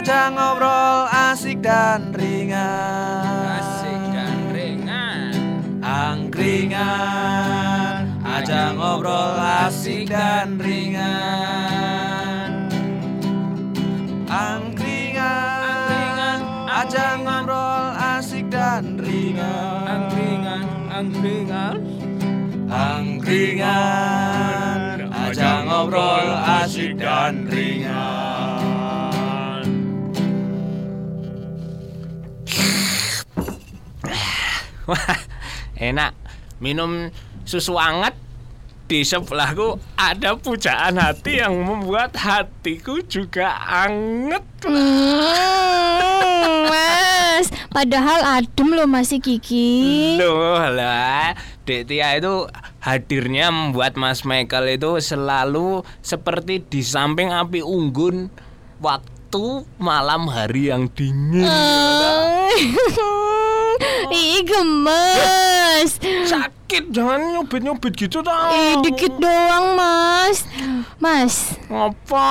Ajang ngobrol asik dan ringan. Asik dan ringan. Angkringan Ajang ngobrol asik dan ringan. Angkringan Ajang ngobrol asik dan ringan. Angkringan Angkringan Angkringan Ajang ngobrol asik dan ringan enak Minum susu hangat di sebelahku ada pujaan hati yang membuat hatiku juga anget. Hmm, mas, padahal adem loh masih Kiki. Loh lah, Dek Tia itu hadirnya membuat Mas Michael itu selalu seperti di samping api unggun waktu malam hari yang dingin. Ih, gemes. Sakit, jangan nyubit-nyubit gitu tau. Ih, dikit doang, Mas. Mas, Ngapa?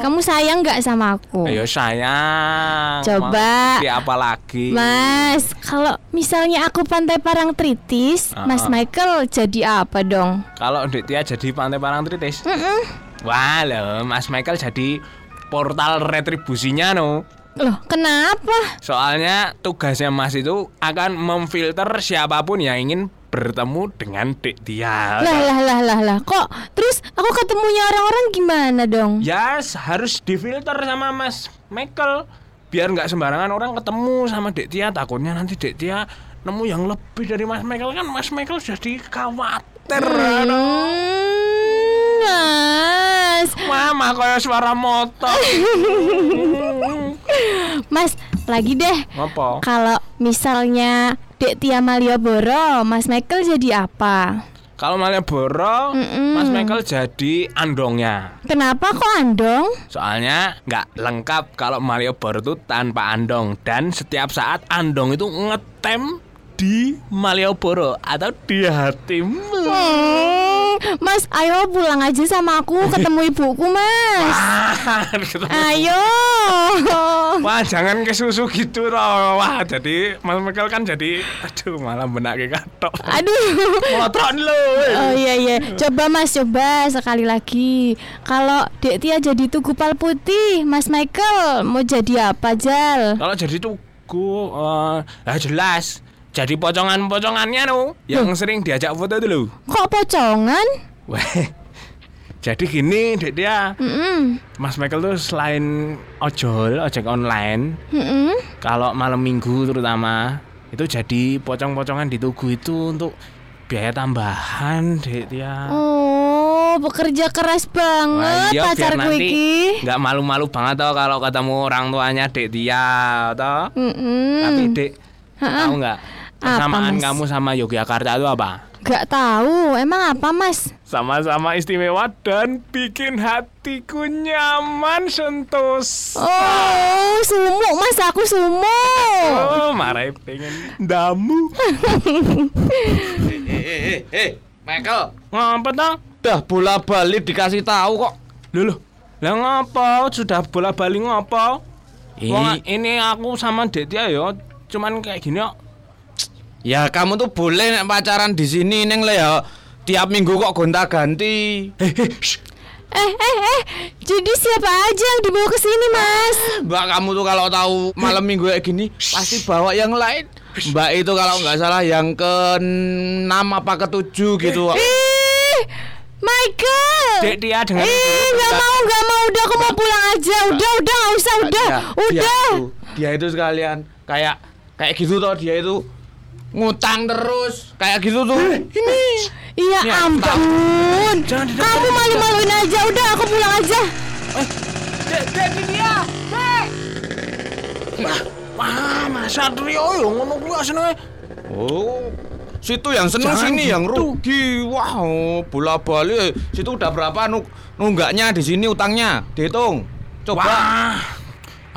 kamu sayang nggak sama aku? Ayo sayang. Coba. Mau apa lagi? Mas, kalau misalnya aku pantai Parangtritis, Ah, Mas ah. Michael jadi apa dong? Kalau Dek Tia jadi Pantai Parangtritis. Mm-mm. Wah, loh, Mas Michael jadi portal retribusinya no. Loh, kenapa? Soalnya tugasnya Mas itu akan memfilter siapa pun yang ingin bertemu dengan Dek Tia. Lah lah lah lah lah. Kok terus aku ketemunya orang-orang gimana dong? Ya harus difilter sama Mas Michael biar nggak sembarangan orang ketemu sama Dek Tia takutnya nanti Dek Tia nemu yang lebih dari Mas Michael kan Mas Michael jadi khawatir. Hmm, mas, Mama kayak suara motor mas lagi deh. Apa? Kalau misalnya Dek Tia Malioboro, Mas Michael jadi apa? Kalau Malioboro Mm-mm. Mas Michael jadi andongnya Kenapa kok andong? Soalnya nggak lengkap kalau Malioboro itu tanpa andong Dan setiap saat andong itu ngetem di Malioboro Atau di hatimu Hmm, mas, ayo pulang aja sama aku ketemu ibuku, Mas. Wah. Ayo. Wah, jangan ke susu gitu loh. Wah, jadi Mas Michael kan jadi aduh malah benak katok. Aduh. Motoran lo. Oh iya iya, coba Mas coba sekali lagi. Kalau Dek Tia jadi tugupal putih, Mas Michael mau jadi apa Jal? Kalau jadi tugu eh lah jelas. Jadi pocongan-pocongannya no yang sering diajak foto itu loh. Kok pocongan? Weh. Jadi gini, Dek dia Mm-mm. Mas Michael tuh selain ojol, ojek online, Mm-mm. kalau malam minggu terutama itu jadi pocong-pocongan di tugu itu untuk biaya tambahan, Dek dia. Oh, bekerja keras Wah, banget iya, biar pacarku nanti iki. nggak malu-malu banget toh kalau ketemu orang tuanya Dek dia toh. Mm-mm. Tapi Dek tahu nggak Apa, kesamaan Mas? kamu sama Yogyakarta itu apa? Gak tahu, emang apa Mas? Sama-sama istimewa dan bikin hatiku nyaman sentosa. Oh, sumuk Mas, aku sumuk. Oh, marah pengen damu. Eh, eh, eh, eh, Michael, Ngapa toh? dah bola balik dikasih tahu kok. Loh, loh. Lah ngapa? Sudah bola balik ngapa? Wong, ini aku sama Dek Tia ya, cuman kayak gini kok. Ya kamu tuh boleh nek pacaran di sini neng le ya. Tiap minggu kok gonta-ganti. Eh, eh. Eh, eh, eh, jadi siapa aja yang dibawa ke sini, Mas? Mbak kamu tuh kalau tahu malam minggu kayak gini pasti bawa yang lain. Mbak itu kalau nggak salah yang ke enam apa ke tujuh gitu. Ih, Michael. Dek Tia dengan Ih, nggak mau, nggak mau. Udah, aku mau pulang aja. Udah, udah, nggak usah. Udah, Dia- dia udah. itu, dia itu sekalian kayak kayak gitu tuh dia itu ngutang terus kayak gitu tuh. Ini. Iya ampun. Kamu malu-maluin aja. Udah, aku pulang aja. Dek, Dek Tia. Dek. Wah, wah, Mas Satrio yo ngono kuwi asline. Oh, situ yang seneng Jangan sini yang gitu. rugi. Wah, oh, bola balik. Situ udah berapa nu nunggaknya di sini utangnya? Dihitung. Coba. Wah.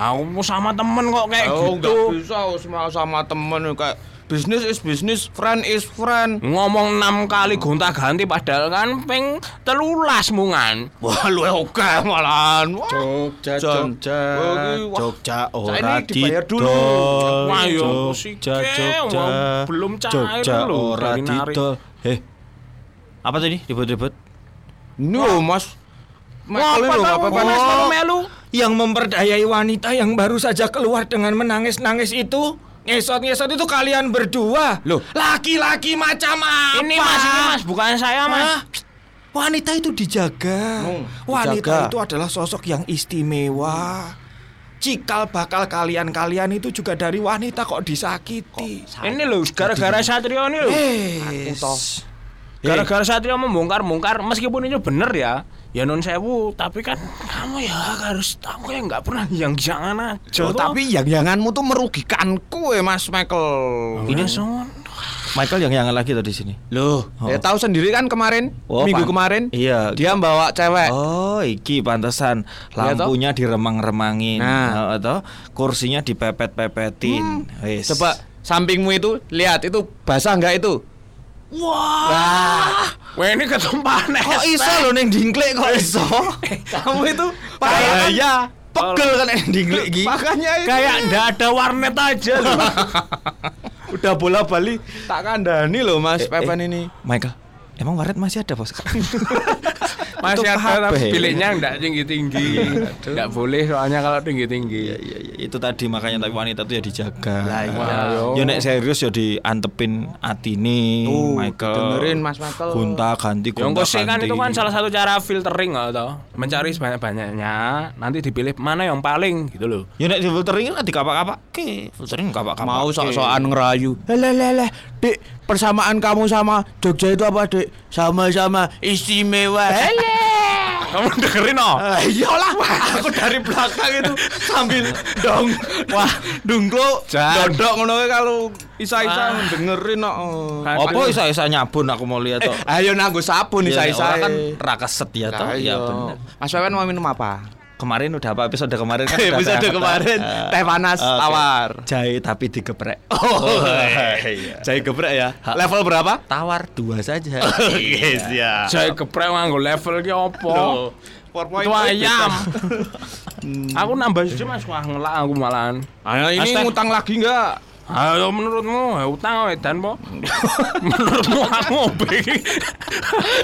Aku sama temen kok kayak Oh, gitu. nggak bisa sama sama temen kayak bisnis is bisnis, friend is friend. Ngomong enam kali gonta ganti padahal kan peng telulas mungan. Wah, lu oke malahan. Wah. Jogja. Jogja, wah. Jogja ora dibayar dulu. didol. Wah, yo, Jogja, Jogja, belum cair Jogja ora didol. Eh, apa tadi ribut-ribut? No, Mas. Apa-apa, Mas Mas. melu-melu? Yang memperdayai wanita yang baru saja keluar dengan menangis-nangis itu Ngesot-ngesot itu kalian berdua Loh. Laki-laki macam apa? Ini Mas, ini Mas, bukan saya Mas. Hah? Wanita itu dijaga. Hmm, Wanita dijaga. itu adalah sosok yang istimewa. Cikal bakal kalian-kalian itu juga dari wanita kok disakiti. Ini loh, gara-gara Satrio ini loh. Toh. Gara-gara Satrio membongkar-bongkar, meskipun itu bener ya, ya non sewu, tapi kan kamu ya harus tahu ya nggak pernah yang jangan aja. Oh, tapi yang-yanganmu tuh merugikanku ya Mas Michael. ini son. Michael yang jangan lagi tuh di sini. Loh, ya tahu sendiri kan kemarin, Oh, minggu pan- kemarin. Iya. Dia bawa cewek. Oh, iki pantesan Iya, lampunya diremang-remangin, Nah. Atau kursinya dipepet-pepetin. Wis. Coba sampingmu itu lihat itu basah nggak itu? Wah, wah ini ketumpahan Kok es iso teh. lo neng dingklek kok iso? Kamu itu Bahaya. Pegel kan neng dingklek iki. Makanya itu Kayak ndak ada warnet aja. Udah bola bali. tak kandani loh Mas Eh, Pepen eh. ini. Michael, emang waret masih ada bos? Masih ada pilihnya ndak tinggi-tinggi. Nggak boleh soalnya kalau tinggi-tinggi. Iya iya iya itu tadi makanya tapi wanita tuh ya dijaga. Lah, iya. Yo. Ya nek serius ya diantepin atine Tuh, Michael. dengerin, Mas Michael. Gonta ganti Yang gonta kan ganti. itu kan salah satu cara filtering nggak tau Mencari sebanyak-banyaknya Nanti dipilih mana yang paling gitu loh Ya nek di filtering kan dikapak-kapak. Oke, filtering kapak-kapak. Mau sok-sokan ngerayu. Lele lele, Dik, persamaan kamu sama Jogja itu apa, Dik? Sama-sama istimewa. Hele. Kamu dengerin oh Ah, Iyalah, aku dari belakang itu sambil dong. Wah, dungklo, dodok ngono kalau isa-isa Ah. dengerin kok. Kan- Apa isa-isa nyabun aku mau lihat Eh, toh. ayo nanggo sabun Ya, isa-isa. orang kan rakaset ya toh. Iya iya. benar. Mas Pepen mau minum apa? Kemarin udah apa episode kemarin kan udah Episode kemarin, kata, teh panas, oke. tawar. Jahe tapi digeprek. Oh, iya. Jahe geprek ya. Level berapa? Tawar dua saja. Oke, siap. Saya geprek nganggo level ki opo Itu ayam Hmm. Aku nambah sih mas Wah ngelak aku malahan Ah, ini ngutang lagi enggak? Ayo menurutmu utang wedan po Menurutmu aku ngopi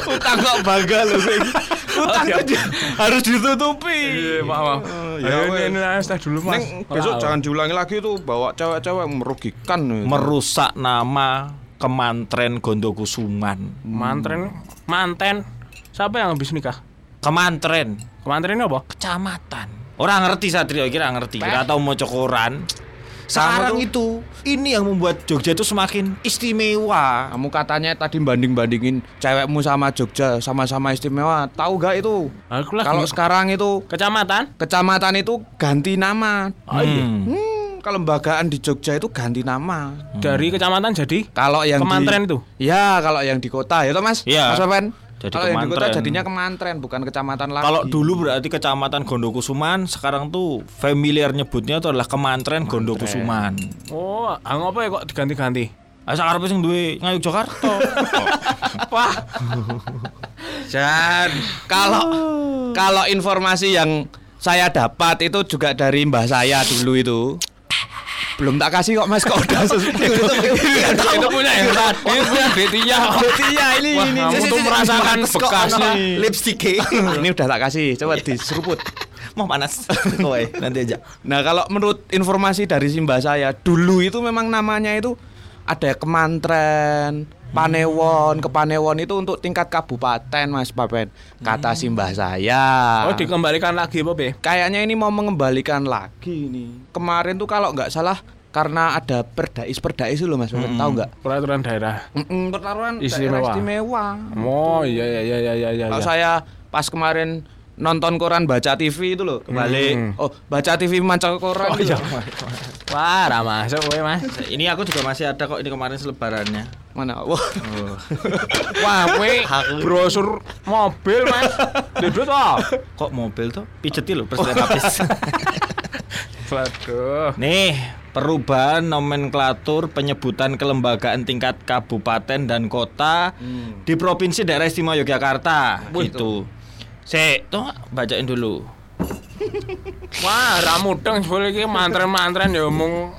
Utang kok bangga loh gue ini. Utang Oh, iya. harus ditutupi. Iya maaf maaf ya ini ini teh dulu mas Neng, besok jangan diulangi lagi tuh bawa cewek-cewek merugikan. Merusak nama kemantren Gondokusuman. Mantren Manten Siapa yang habis nikah? Kemantren, Kemantren apa? kecamatan. Orang ngerti Satrio kira ngerti. Kira tahu mau cokoran. Sekarang Kamu itu ini yang membuat Jogja itu semakin istimewa. Kamu katanya tadi banding-bandingin cewekmu sama Jogja sama-sama istimewa. Tahu gak itu? Aku lagi Kalau sekarang itu kecamatan kecamatan itu ganti nama. Oh iya Hmm. Hmm, kelembagaan di Jogja itu ganti nama. Dari kecamatan jadi Kalau yang Kemantren di, itu? Ya, kalau yang di kota ya toh Mas. Iya. Mas Pepen? Jadi kalau yang di kota jadinya kemantren bukan kecamatan lagi. Kalau dulu berarti kecamatan Gondokusuman, sekarang tuh familiar nyebutnya itu adalah kemantren Gondokusuman. Oh, apa ya kok diganti-ganti? Asa arep sing duwe ngayuk Jakarta. Wah, Dan kalau kalau informasi yang saya dapat itu juga dari mbah saya dulu itu. Belum tak kasih kok Mas kok udah itu. punya yang tadi, itu punya Betia. Betia ini ini. kamu tuh merasakan bekasnya. lipstick ini udah tak kasih, coba diseruput. mau panas. Kowe nanti aja. Nah, kalau menurut informasi dari si mbah saya, dulu itu memang namanya itu ada kemantren, panewon, kepanewon itu untuk tingkat kabupaten, Mas Papen. Kata si mbah saya. Oh, dikembalikan lagi Be? Kayaknya ini mau mengembalikan lagi nih. Kemarin tuh kalau nggak salah karena ada perdais perdais itu loh Mas, Papen. tahu nggak? Peraturan daerah. Mm-mm, pertaruhan Istimewa. daerah istimewa. Oh, iya iya iya iya iya iya. Kalau saya pas kemarin nonton koran baca TV itu loh kembali Hmm. oh baca TV manca koran Oh, iya. Wah, ra masuk kowe, Mas. Ini aku juga masih ada kok ini kemarin selebarannya. Mana wah Wah, brosur mobil, Mas. Dudut oh. Kok mobil tuh pijeti loh presiden habis. Waduh. Nih, perubahan nomenklatur penyebutan kelembagaan tingkat kabupaten dan kota di Provinsi Daerah Istimewa Yogyakarta gitu. Sik, tuh bacain dulu. Wah, ra mudeng jebul iki mantren-mantren ya omong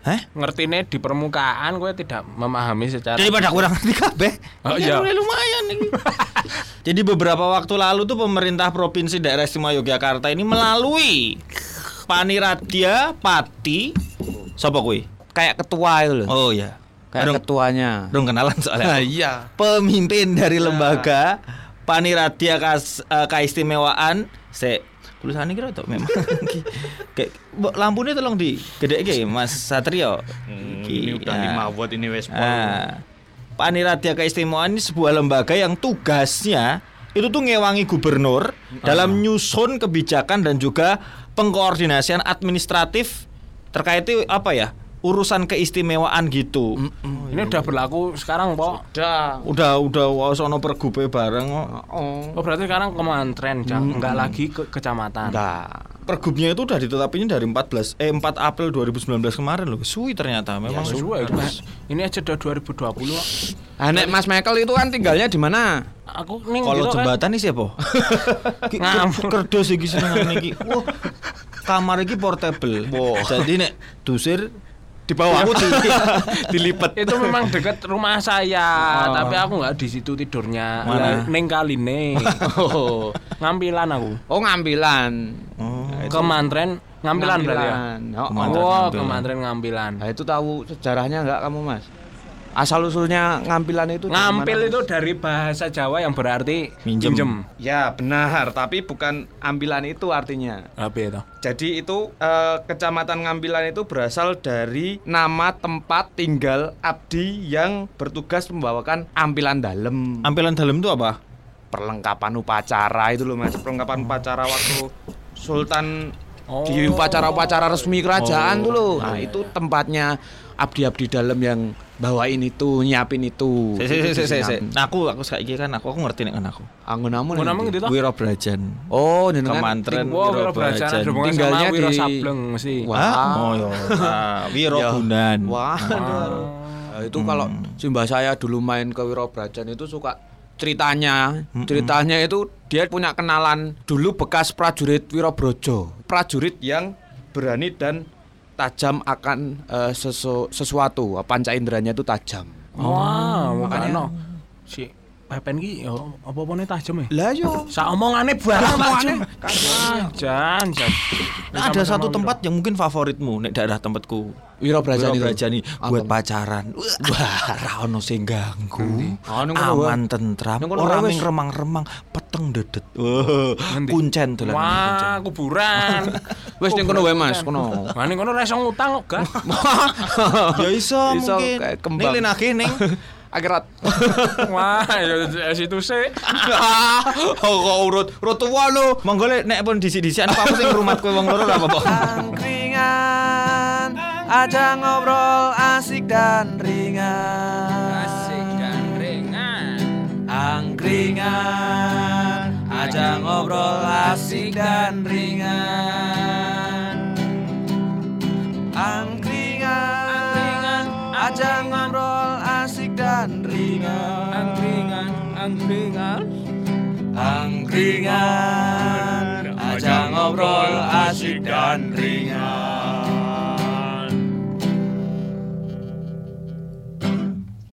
Hah? ngertine di permukaan gue tidak memahami secara Daripada kurang ngerti kabeh. Oh, Ya, iya. lumayan nih. Jadi beberapa waktu lalu tuh pemerintah Provinsi Daerah Istimewa Yogyakarta ini melalui Paniradya Pati Sopo kuwi? Kayak ketua itu loh. Oh ya. Kayak Dong, ketuanya. dong kenalan soalnya. iya. Pemimpin dari lembaga Paniradya Kas, eh, Keistimewaan se tulisannya kira tuh memang. Kayak lampunya tolong di gede Mas Satrio. Hmm, ini udah ya. lima watt ini wes Ah. Paniradya Keistimewaan ini sebuah lembaga yang tugasnya itu tuh ngewangi gubernur dalam nyusun kebijakan dan juga pengkoordinasian administratif terkait itu apa ya urusan keistimewaan gitu. ini udah berlaku sekarang, Pak. Udah. Udah udah sono pergube bareng. Oh. Oh, berarti sekarang kemantren, Cak. enggak lagi ke kecamatan. Enggak. Pergubnya itu udah ditetapinya dari 14 eh 4 April 2019 kemarin loh. Suwi ternyata memang Sesuai itu, Pak. Ini aja udah 2020 kok. Ah, nek Mas Michael itu kan tinggalnya di mana? Aku ning Kalau gitu kan. jembatan nih siapa? Ki- Ngawur. Kerdos iki seneng iki. Wah, kamar iki portable. Jadi nek dusir di bawah aku dilipet. Itu memang dekat rumah saya, tapi aku nggak di situ tidurnya. Mana? Lah, Ning kaline. Oh. Ngampilan aku. Oh, ngambilan. Oh. Kemantren ngampilan berarti ya. Ngambilan. Oh, Kemantren Oh, ngampilan. kemantren ngampilan. Nah, itu tahu sejarahnya enggak kamu, Mas? Asal usulnya ngampilan itu Ngampil itu dari bahasa Jawa yang berarti Minjem. minjem. Ya, benar, tapi bukan ambilan itu artinya. Apa itu? Jadi itu eh, kecamatan Ngambilan itu berasal dari nama tempat tinggal abdi yang bertugas membawakan ampilan dalam Ampilan dalam itu apa? perlengkapan upacara itu loh mas perlengkapan upacara waktu Sultan Oh. di upacara-upacara resmi kerajaan Oh, tuh loh iya, nah itu tempatnya abdi-abdi dalam yang bawain itu nyiapin itu Si, si, si, si, si, si. Nah, aku aku saiki kan aku aku ngerti nek kan aku. anggun namun Mau namanya gitu toh? Wiro Brajan. oh jenengan Kemantren Wiro Wiro Brajan Tinggalnya sama Wiro di- Sableng mesti. Wah. Oh yo. Ah, Wiro. Gunan. wah Nah, itu kalau simbah saya dulu main ke Wiro Brajan itu suka ceritanya ceritanya itu dia punya kenalan dulu bekas prajurit Wiro Brojo prajurit yang berani dan tajam akan eh, sesu- sesuatu. Panca inderanya itu tajam. Wah, makanya si Pepen ki yo apa-apane tajem ya? lah yo Sak omongane barang tajem. Jan, jan. Nah, ada satu tempat yang mungkin favoritmu nek daerah tempatku. Wiro Brajan Wiro Brajani buat pacaran. Wah, ra ono sing ganggu. Ah, wae. Aman tentram, ora wis. ming remang-remang, peteng dedet. Kuncen dolan. Wah, kuburan. wes ning kono wae Mas kono Wah, ning kono ra iso ngutang kok. Ya iso mungkin. Ning linake ning. akhirat Wah, ya situ sih. Oh, kok urut urut tua lo. Monggo le nek pun disi-disian apa sing ngrumat kowe wong loro ora apa-apa. Angkringan Ajak ngobrol asik dan ringan Asik dan ringan. Angkringan Ajak ngobrol asik dan ringan Angkringan Ajak ngobrol asik dan ringan